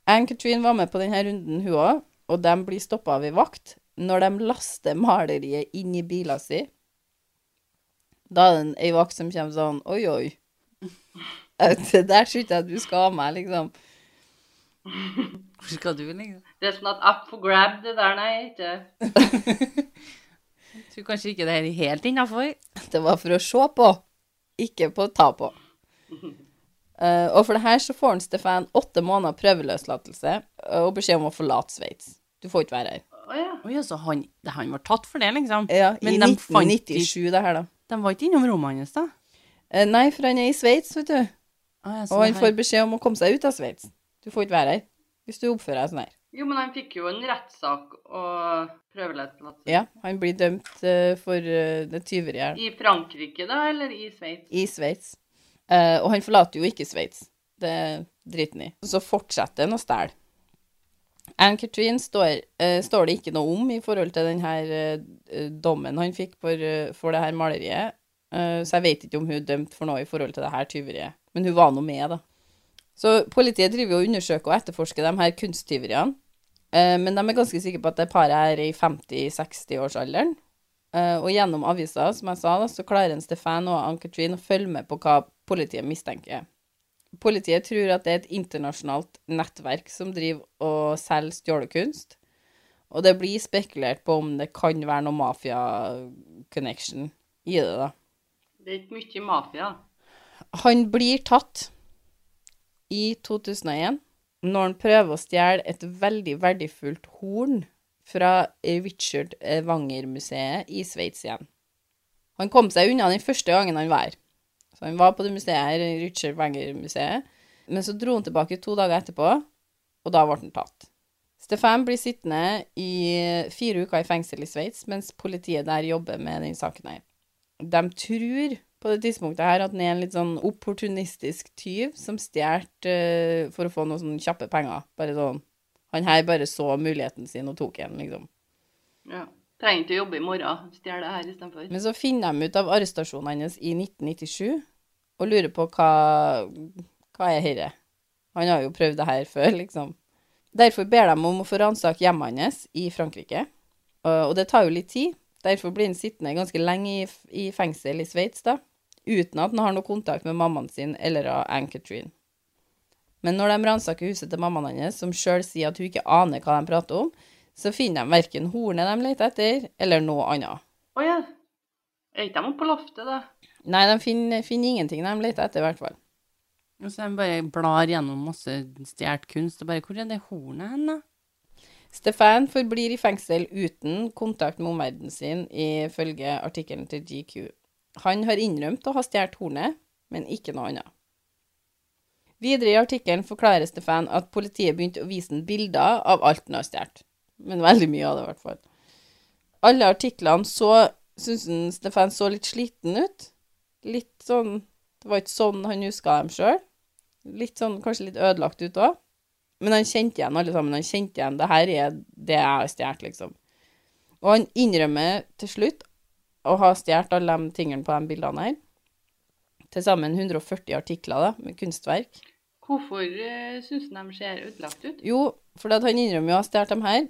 Ann-Katrin var med på denne runden, hun òg, og de blir stoppa av ei vakt. Når de laster maleriet inn i bilen sin, da er det en- ei vakt som kommer sånn Oi, oi. [LAUGHS] Det der tror ikke jeg du skal ha meg, liksom. Hvor skal du, liksom? Det er sånn at up for grab, det der, nei, ikke [LAUGHS] tror kanskje ikke det er helt innafor. Det var for å se på, ikke på å ta på. Uh, og for det her så får han Stefan åtte måneder prøveløslatelse eh, og beskjed om å forlate Sveits. Du får ikke være her. Å ja. Oi, så han, det, han var tatt for det, liksom? Ja, Men I de 1997, det her, da. De var ikke innom rommet hans, da? Uh, nei, for han er i Sveits, vet du. Ah, ja, Og han her- får beskjed om å komme seg ut av Sveits. Du får ikke være her hvis du oppfører deg sånn her. Jo, men han fikk jo en rettssak og prøveløslatelse. Ja, han blir dømt uh, for uh, det tyveriet I Frankrike, da, eller i Sveits? i Sveits. Uh, og han forlater jo ikke Sveits. Det driter han i. Så fortsetter han å stjele. Ann-Katrin står, står det ikke noe om i forhold til denne dommen han fikk for, for det her maleriet. Så jeg vet ikke om hun er dømt for noe i forhold til det her tyveriet. Men hun var nå med, da. Så politiet driver og undersøker og etterforsker de her kunsttyveriene. Eh, men de er ganske sikre på at det paret er i 50-60-årsalderen. Eh, og gjennom avisa, som jeg sa, da, så klarer en Stefan og Ann-Katrin å følge med på hva politiet mistenker. Politiet tror at det er et internasjonalt nettverk som driver og selger stjålekunst. Og det blir spekulert på om det kan være noe mafia-connection i det, da. Det er ikke mye mafia. Han blir tatt i 2001 når han prøver å stjele et veldig verdifullt horn fra Richard Wanger-museet i Sveits igjen. Han kom seg unna den første gangen han var her. Så han var på det museet her, Richard Wanger-museet, men så dro han tilbake to dager etterpå, og da ble han tatt. Stefan blir sittende i fire uker i fengsel i Sveits, mens politiet der jobber med den saken her. De tror på det tidspunktet her at han er en litt sånn opportunistisk tyv som stjal uh, for å få noen sånne kjappe penger. Bare sånn Han her bare så muligheten sin og tok en, liksom. Ja. Trenger ikke å jobbe i morgen. Stjel det her istedenfor. Men så finner de ut av arrestasjonen hans i 1997 og lurer på hva, hva er dette? Han har jo prøvd det her før, liksom. Derfor ber de om å få ransake hjemmet hans i Frankrike, og og det tar jo litt tid. Derfor blir han sittende ganske lenge i, i fengsel i Sveits, da, uten at han har noe kontakt med mammaen sin eller av Ann-Katrin. Men når de ransaker huset til mammaen hans, som sjøl sier at hun ikke aner hva de prater om, så finner de verken hornet de leter etter, eller noe annet. Å ja. Er ikke de oppe på loftet, da? Nei, de finner, finner ingenting de leter etter, i hvert fall. Og så de bare blar gjennom masse stjålet kunst, og bare Hvor er det hornet hen, da? Stefan forblir i fengsel uten kontakt med omverdenen sin, ifølge artikkelen til GQ. Han har innrømt å ha stjålet hornet, men ikke noe annet. Videre i artikkelen forklarer Stefan at politiet begynte å vise ham bilder av alt han har stjålet. Men veldig mye av det, i hvert fall. Alle artiklene så syns han Stefan så litt sliten ut. Litt sånn Det var ikke sånn han huska dem sjøl. Litt sånn kanskje litt ødelagt ut òg. Men han kjente igjen alle sammen. Han kjente igjen det her er det jeg har stjålet, liksom. Og han innrømmer til slutt å har stjålet alle de tingene på de bildene her. Til sammen 140 artikler da, med kunstverk. Hvorfor uh, syns han de ser utlagt ut? Jo, for at han innrømmer jo å ha stjålet dem her.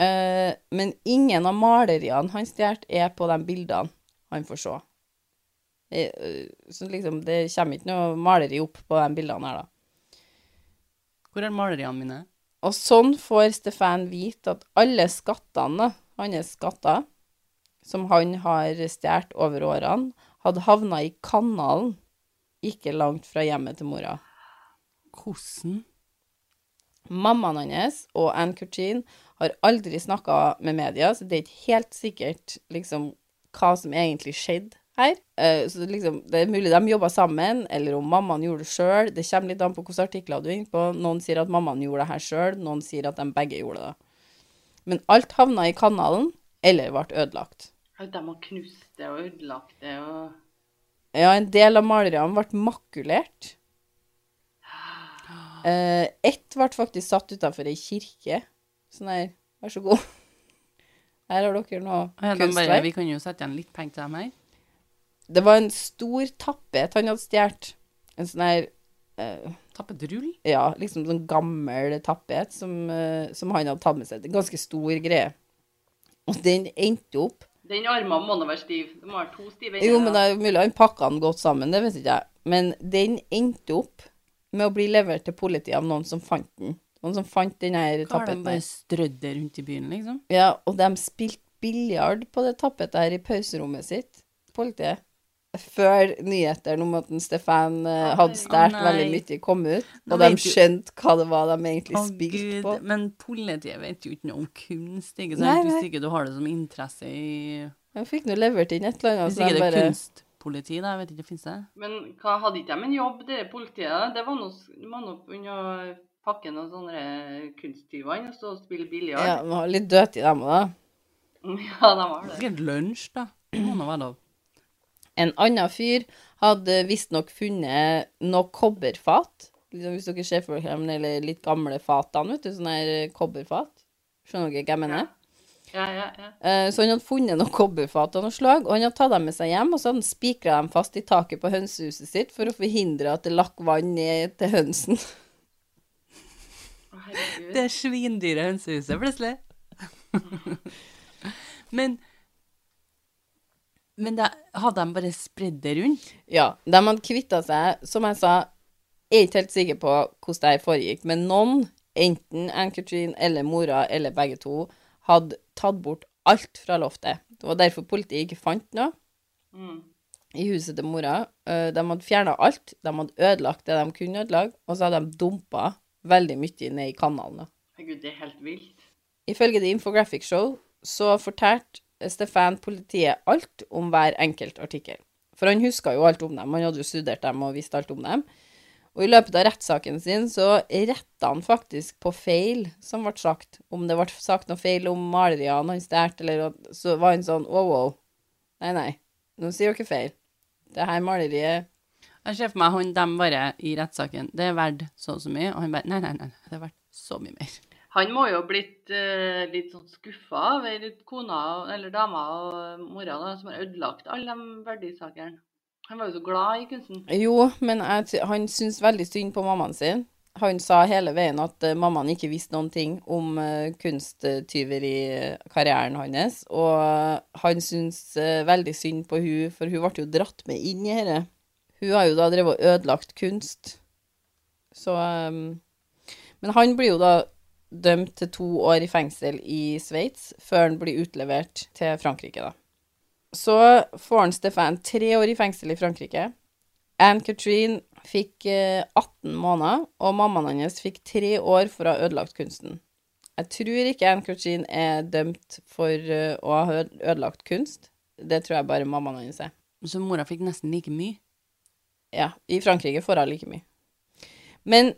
Uh, men ingen av maleriene han stjal, er på de bildene han får se. Eh, så liksom, det kommer ikke noe maleri opp på de bildene her, da. Hvor er maleriene mine? Og sånn får Stefan vite at alle skattene, hans skatter, som han har stjålet over årene, hadde havna i kanalen ikke langt fra hjemmet til mora. Hvordan? Mammaen hans og Anne Kurtin har aldri snakka med media, så det er ikke helt sikkert liksom hva som egentlig skjedde her. Eh, så liksom, det er mulig de jobba sammen, eller om mammaen gjorde det sjøl. Det kommer litt an på hvilke artikler du er inne på. Noen sier at mammaen gjorde det her sjøl, noen sier at de begge gjorde det. Men alt havna i kanalen, eller ble ødelagt. De har knust det og ødelagt det og Ja, en del av maleriene ble makulert. Uh, ett ble faktisk satt utenfor ei kirke. Sånn her, vær så god. Her har dere noe Ja, bare, kunstverk. vi kan jo sette igjen litt penger til dem her. Det var en stor tappet han hadde stjålet. En sånn her uh, Tappetrull? Ja, liksom sånn gammel tappet som, uh, som han hadde tatt med seg. En ganske stor greie. Og den endte opp Den armen må da være stiv. Du må ha to stive Jo, men det er mulig han pakka den godt sammen, det vet ikke jeg. Men den endte opp med å bli levert til politiet av noen som fant den. Noen som fant den her Hva har de bare strødd det rundt i byen, liksom? Ja, og de spilte biljard på det tappetet her i pauserommet sitt, politiet. Før nyhetene om at Stefan uh, hadde stjålet oh, veldig mye, kom ut. Nå Og de skjønte hva det var de egentlig oh, spilte Gud, på. Men politiet vet jo ikke noe om kunst, ikke sant? Nei, nei. Hvis ikke du har det som interesse i De fikk nå levert inn et eller annet. Hvis ikke det er bare- kunstpoliti, da. Jeg vet ikke, fins det? Men hva hadde ikke de en jobb, det politiet? Det var noe, var noe under pakken pakke noen sånne kunsttyver inn og stå og spille Ja, biljard. de var litt døde i dem òg, da. [LAUGHS] Ja, de var det. Sikkert lunsj, da. Det må nå være lov. En annen fyr hadde visstnok funnet noe kobberfat. Liksom, hvis dere ser for dere de eller litt gamle fatene, vet du, sånne her eh, kobberfat. Skjønner dere hva jeg mener? Ja, ja, ja. Eh, Så han hadde funnet noen kobberfat av noe slag, og han hadde tatt dem med seg hjem, og så hadde han spikra dem fast i taket på hønsehuset sitt for å forhindre at det lakk vann ned til hønsen. Å, herregud. Det er svindyre hønsehuset, plutselig. [LAUGHS] men Men det, hadde de bare spredd det rundt? Ja, de hadde kvitta seg, som jeg sa, jeg er ikke helt sikker på hvordan det her foregikk, men noen, enten Ann-Katrin eller mora eller begge to, hadde tatt bort alt fra loftet. Det var derfor politiet ikke fant noe Mm. i huset til mora. Eh, De hadde fjerna alt, de hadde ødelagt det de kunne ødelegge, og så hadde de dumpa veldig mye ned i kanalen. Herregud, det er helt vilt. Ifølge The Infographic Show så fortalte Stefan politiet alt om hver enkelt artikkel. For han huska jo alt om dem, han hadde jo studert dem og visste alt om dem. Og i løpet av rettssaken sin så retta han faktisk på feil som ble sagt. Om det ble sagt noe feil om maleriene han stjal, eller så var han sånn wow, wow. Nei, nei, nå sier dere feil. Det her maleriet Jeg ser for meg han dem bare i rettssaken. Det er verdt så og så mye. Og han bare Nei, nei, nei. Det er verdt så mye mer. Han må jo ha blitt eh, litt sånn skuffa over kona, eller dama og mora, da, som har ødelagt alle de verdisakene. Han var jo så glad i kunsten. Jo, men jeg, han syns veldig synd på mammaen sin. Han sa hele veien at uh, mammaen ikke visste noen ting om uh, kunsttyverikarrieren hans, og han syns uh, veldig synd på hun, for hun ble jo dratt med inn i dette. Hun har jo da drevet og ødelagt kunst. Så um, Men han blir jo da dømt til to år i fengsel i Sveits, før han blir utlevert til Frankrike, da. Så får han Stefan tre år i fengsel i Frankrike. Anne-Katrin fikk eh, 18 måneder, og mammaen hans fikk tre år for å ha ødelagt kunsten. Jeg tror ikke Anne-Katrin er dømt for eh, å ha ødelagt kunst. Det tror jeg bare mammaen hans er. Så mora fikk nesten like mye. Ja, i Frankrike får hun like mye. Men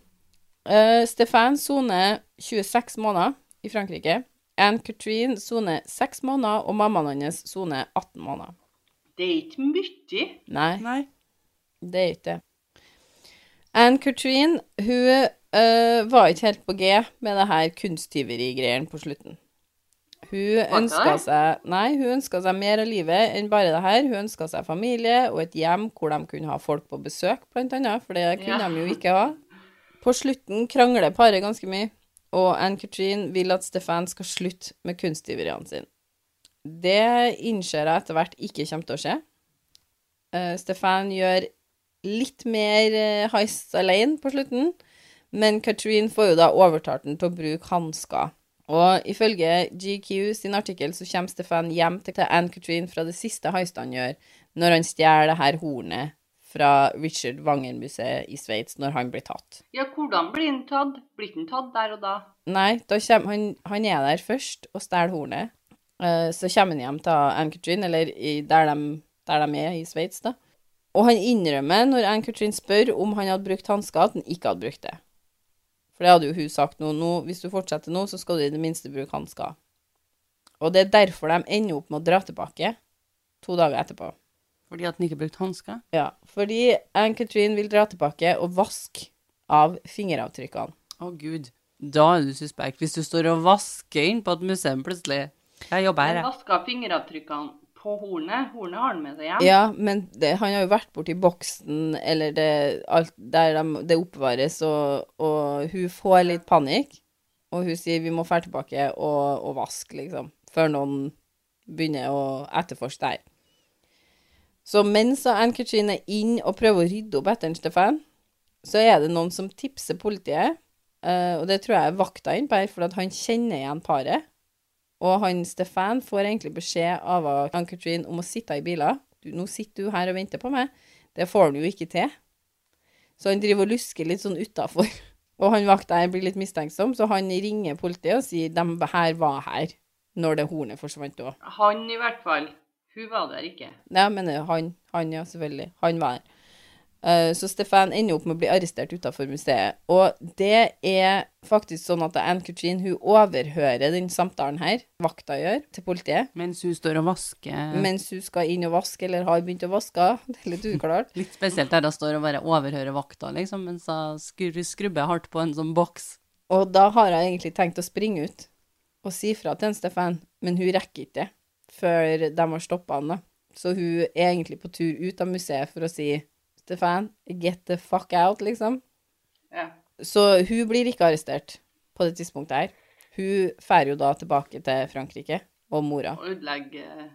eh, Stefan soner 26 måneder i Frankrike. Anne Katrine soner 6 måneder, og mammaen hans soner 18 måneder. Det er ikke mye. Nei. Nei. Det er ikke det. Anne Katrine, hun uh, var ikke helt på G med det her kunsttyverigreiene på slutten. Hun ønska seg Nei, hun ønska seg mer av livet enn bare det her. Hun ønska seg familie og et hjem hvor de kunne ha folk på besøk, blant annet, for det kunne Ja. de jo ikke ha. På slutten krangler paret ganske mye, og Anne-Katrin vil at Stefan skal slutte med kunsttyveriene sine. Det innser jeg etter hvert ikke kommer til å skje. Uh, Stefan gjør litt mer uh, heists alene på slutten, men Katrin får jo da overtalt den til å bruke hansker. Og ifølge GQ sin artikkel så kommer Stefan hjem til Anne-Katrin fra det siste heistet han gjør, når han stjeler det her hornet fra Richard Wanger-museet i Sveits når han blir tatt. Ja, hvordan blir han tatt? Blir han tatt der og da? Nei, da kommer, han, han er der først og stjeler hornet. Eh, så kommer han hjem til Anne-Katrin, eller i, der, de, der de er i Sveits, da. Og han innrømmer, når Anne-Katrin spør om han hadde brukt hansker, at han ikke hadde brukt det. For det hadde jo hun sagt nå, nå hvis du fortsetter nå, så skal du i det minste bruke hansker. Og det er derfor de ender opp med å dra tilbake to dager etterpå. Fordi at den ikke brukte hansker? Ja, fordi Anne-Katrin vil dra tilbake og vaske av fingeravtrykkene. Å, gud. Da er du suspekt. Hvis du står og vasker inn på et museum plutselig. Jeg jobber her, jeg. vaska fingeravtrykkene på hornet. Hornet har han med seg hjem. Ja, men det, han har jo vært borti boksen, eller det, alt, der de, det oppbevares, og, og hun får litt panikk. Og hun sier vi må dra tilbake og, og vaske, liksom, før noen begynner å etterforske det her. Så mens Anne-Katrin er inn og prøver å rydde opp etter Stefan, så er det noen som tipser politiet, eh, og det tror jeg er vakta inn på her, for han kjenner igjen paret. Og han Stefan får egentlig beskjed av Ann-Katrin om å sitte i biler. Du, 'Nå sitter du her og venter på meg.' Det får han jo ikke til. Så han driver og lusker litt sånn utafor. [LAUGHS] Og han vakta her blir litt mistenksom, så han ringer politiet og sier 'De her var her', når det hornet forsvant òg. Han i hvert fall. Hun var der ikke. Ja, men han, han, ja, selvfølgelig. Han var der. Eh, så Stefan ender opp med å bli arrestert utafor museet. Og det er faktisk sånn at Ann-Katrin hun overhører den samtalen her, vakta gjør, til politiet. Mens hun står og vasker. Mens hun skal inn og vaske, eller har begynt å vaske. [LAUGHS] Det er litt uklart. Litt spesielt der hun står og bare overhører vakta, liksom, mens hun skru, skrubber hardt på en sånn boks. Og da har hun egentlig tenkt å springe ut og si fra til en Stefan, men hun rekker ikke det før de har stoppa han, da. Så hun er egentlig på tur ut av museet for å si Stefan, get the fuck out, liksom. Ja. Så hun blir ikke arrestert på det tidspunktet her. Hun drar jo da tilbake til Frankrike og mora. Og ødelegge eh,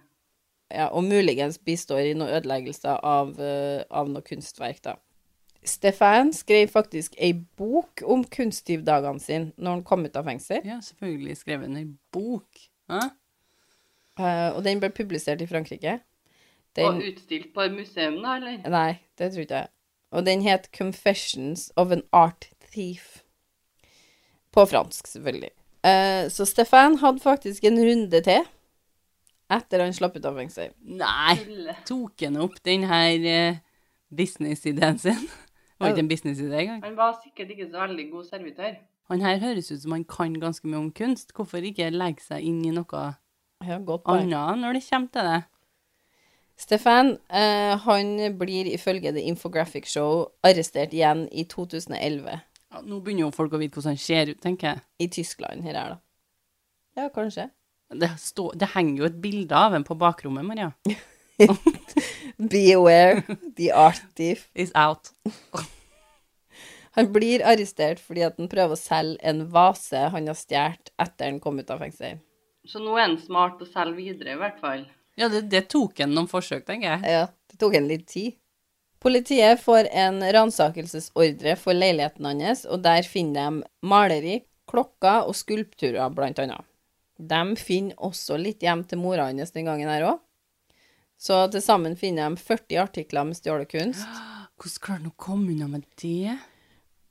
Ja, og muligens bistår i noen ødeleggelser av, eh, av noe kunstverk, da. Stefan skrev faktisk ei bok om kunsttyvdagene sine når han kom ut av fengsel. Ja, selvfølgelig skrev han en bok. Hæ? Eh, og den ble publisert i Frankrike. Og utstilt på et museum, da, eller? nei, det tror ikke jeg. Og den het 'Confessions of an Art Thief'. På fransk, selvfølgelig. Uh, så Stefan hadde faktisk en runde til etter han slapp ut av fengsel. Nei, tok han opp den her eh, businessideen sin? Var ikke en businessidé engang. Han var sikkert ikke så veldig god servitør. Han her høres ut som han kan ganske mye om kunst. Hvorfor ikke legge seg inn i noe Ja, godt poeng. annet når det kommer til det? Stefan eh, han blir ifølge The Infographic Show arrestert igjen i 2011 Ja, nå begynner jo folk å vite hvordan han ser ut, tenker jeg. i Tyskland. Her er det. Ja, kanskje. Det, stå, det henger jo et bilde av ham på bakrommet, Maria. [LAUGHS] Be aware, the art thief. Is out. [LAUGHS] Han blir arrestert fordi at han prøver å selge en vase han har stjålet etter han kom ut av fengsel. Så nå er han smart å selge videre, i hvert fall. Ja, det, det tok en noen forsøk, tenker jeg. Ja, det tok en litt tid. Politiet får en ransakelsesordre for leiligheten hans, og der finner de maleri, klokker og skulpturer, blant annet. De finner også litt hjem til mora hans den gangen her òg. Så til sammen finner de 40 artikler med stjålet kunst. Hvordan klarer han å komme unna med det?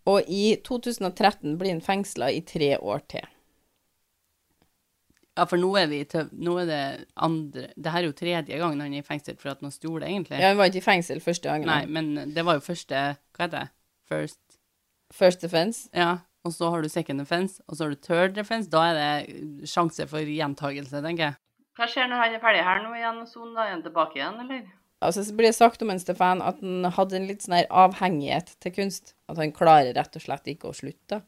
Og i 2013 blir han fengsla i tre år til. Ja, for nå er vi til Nå er det andre Det her er jo tredje gangen han er i fengsel for at han stjal, egentlig. Ja, han var ikke i fengsel første gangen. Nei, men det var jo første Hva heter det? First First offense. Ja. Og så har du second offense, og så har du third offense. Da er det sjanse for gjentagelse, tenker jeg. Hva skjer når han er ferdig her nå igjen og sonen? Da er han tilbake igjen, eller? Altså, så blir det sagt om en Stefan at han hadde en litt sånn her avhengighet til kunst. At han klarer rett og slett ikke å slutte.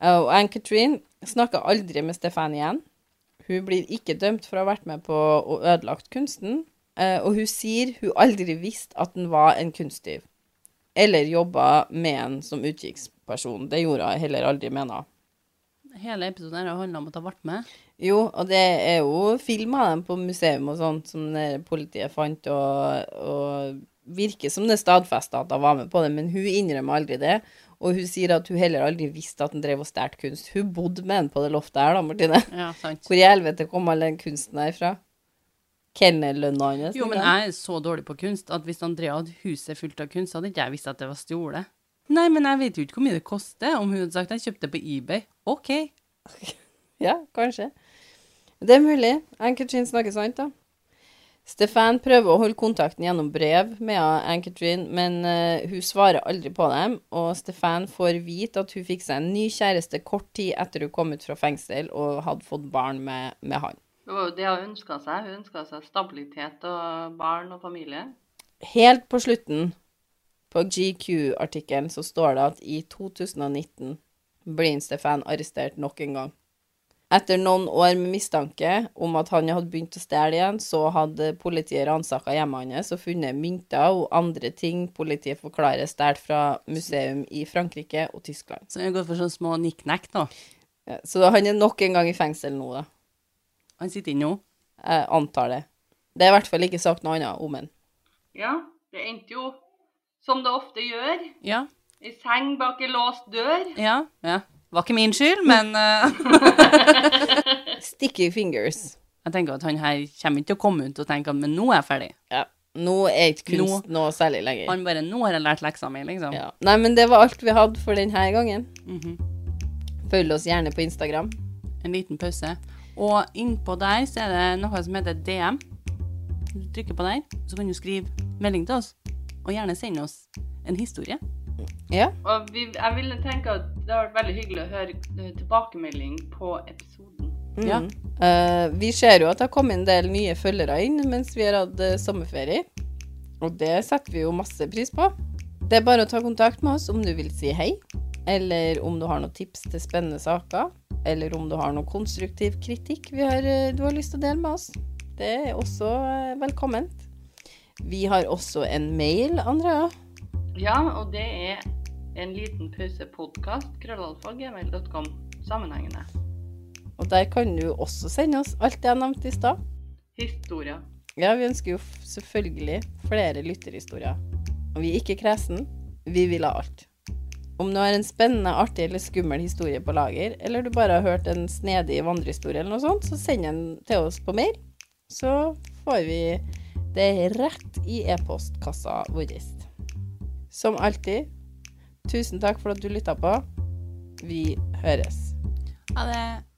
Da. Og Ann-Katrin snakker aldri med Stefan igjen. Hun blir ikke dømt for å ha vært med på å ødelagt kunsten, eh, og hun sier hun aldri visste at han var en kunsttyv. Eller jobba med en som utkikksperson. Det gjorde hun heller aldri, mener hun. Hele episoden her handla om at hun ble med. Jo, og det er jo film av dem på museum og sånt som politiet fant, og, og virker som det stadfesta at hun var med på det, men hun innrømmer aldri det. Og hun sier at hun heller aldri visste at han drev og stjal kunst. Hun bodde med han på det loftet her, da, Martine. Ja, sant. Hvor i helvete kom all den kunsten her fra? Kelnerlønna hans? Jo, men jeg er så dårlig på kunst at hvis Andrea hadde huset fullt av kunst, så hadde ikke jeg visst at det var stjålet. Nei, men jeg vet jo ikke hvor mye det koster. Om hun hadde sagt jeg kjøpte det på eBay. OK. [LAUGHS] Ja, kanskje. Det er mulig. Ann-Katrin snakker sant, da. Stefan prøver å holde kontakten gjennom brev med Ann-Katrin, men uh, hun svarer aldri på dem, og Stefan får vite at hun fikk seg en ny kjæreste kort tid etter hun kom ut fra fengsel og hadde fått barn med, med han. Det var jo det hun ønska seg. Hun ønska seg stabilitet og barn og familie. Helt på slutten, på GQ-artikkelen, så står det at i 2019 blir Stefan arrestert nok en gang. Etter noen år med mistanke om at han hadde begynt å stjele igjen, så hadde politiet ransaka hjemmet hans og funnet mynter og andre ting politiet forklarer stjålet fra museum i Frankrike og Tyskland. Så han har gått for sånne små nikk-nakk, nå. Ja, Så han er nok en gang i fengsel nå, da. Han sitter inne nå. Jeg antar det. Det er i hvert fall ikke sagt noe annet om han. Ja, det endte jo som det ofte gjør. Ja. I seng bak ei låst dør. Ja. ja. Var ikke min skyld, men uh... [LAUGHS] Sticky fingers. jeg tenker at han her kommer ikke til å komme ut og tenke at men nå er jeg ferdig. Ja. Nå er ikke kunst nå, noe særlig lenger. Han bare Nå har jeg lært leksa mi, liksom. Ja. Nei, men det var alt vi hadde for denne gangen. Mhm. Følg oss gjerne på Instagram. En liten pause. Og innpå der så er det noe som heter DM. Du trykker på der, så kan du skrive melding til oss. Og gjerne sende oss en historie. Ja. Og vi, jeg ville tenke at det har vært veldig hyggelig å høre eh, tilbakemelding på episoden. Ja. Mm. Eh, vi ser jo at det har kommet en del nye følgere inn mens vi har hatt eh, sommerferie. Og det setter vi jo masse pris på. Det er bare å ta kontakt med oss om du vil si hei, eller om du har noen tips til spennende saker, eller om du har noe konstruktiv kritikk vi har, du har lyst til å dele med oss. Det er også velkomment. Vi har også en mail, Andrea. Ja, og det er en liten pausepodkast, krøllalfa.gmail.com, sammenhengende. Og der kan du også sende oss alt det jeg nevnte i stad. Historier. Ja, vi ønsker jo selvfølgelig flere lytterhistorier. Og vi er ikke kresen, vi vil ha alt. Om du har en spennende, artig eller skummel historie på lager, eller du bare har hørt en snedig vandrehistorie eller noe sånt, så send den til oss på mail. Så får vi det rett i e-postkassa vår. Som alltid, tusen takk for at du lytta på. Vi høres. Ha det.